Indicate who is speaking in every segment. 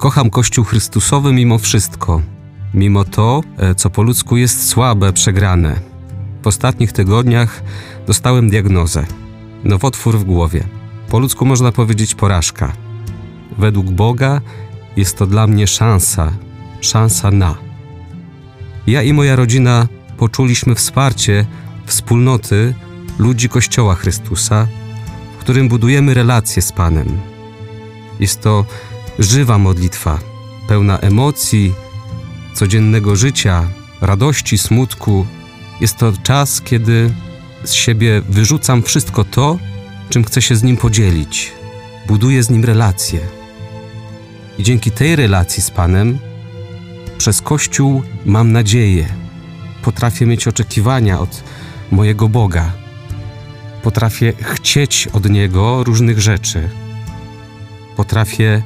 Speaker 1: Kocham Kościół Chrystusowy mimo wszystko, mimo to, e, co po ludzku jest słabe, przegrane. W ostatnich tygodniach dostałem diagnozę: nowotwór w głowie. Po ludzku można powiedzieć porażka. Według Boga jest to dla mnie szansa, szansa na. Ja i moja rodzina poczuliśmy wsparcie wspólnoty ludzi Kościoła Chrystusa, w którym budujemy relacje z Panem. Jest to żywa modlitwa, pełna emocji, codziennego życia, radości, smutku. Jest to czas, kiedy z siebie wyrzucam wszystko to, czym chcę się z nim podzielić. Buduję z nim relacje. I dzięki tej relacji z Panem, przez Kościół mam nadzieję. Potrafię mieć oczekiwania od mojego Boga. Potrafię chcieć od Niego różnych rzeczy. Potrafię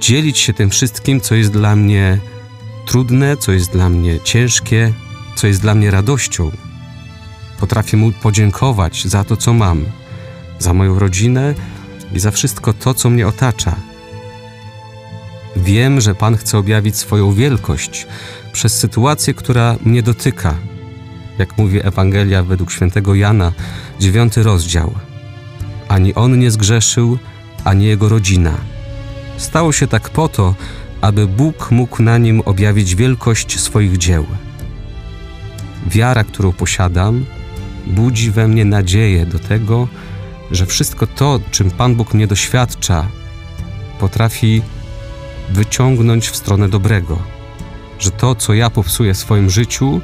Speaker 1: dzielić się tym wszystkim, co jest dla mnie trudne, co jest dla mnie ciężkie, co jest dla mnie radością. Potrafię Mu podziękować za to, co mam, za moją rodzinę i za wszystko to, co mnie otacza. Wiem, że Pan chce objawić swoją wielkość przez sytuację, która mnie dotyka. Jak mówi Ewangelia według świętego Jana, dziewiąty rozdział. Ani on nie zgrzeszył, ani jego rodzina. Stało się tak po to, aby Bóg mógł na nim objawić wielkość swoich dzieł. Wiara, którą posiadam, budzi we mnie nadzieję do tego, że wszystko to, czym Pan Bóg mnie doświadcza, potrafi wyciągnąć w stronę dobrego. Że to, co ja popsuję w swoim życiu,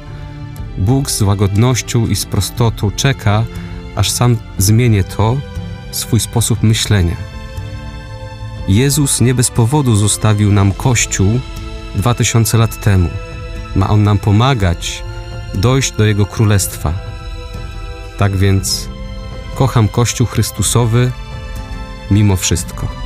Speaker 1: Bóg z łagodnością i z prostotą czeka, aż sam zmienię to, swój sposób myślenia. Jezus nie bez powodu zostawił nam Kościół dwa tysiące lat temu. Ma On nam pomagać dojść do Jego Królestwa. Tak więc kocham Kościół Chrystusowy mimo wszystko.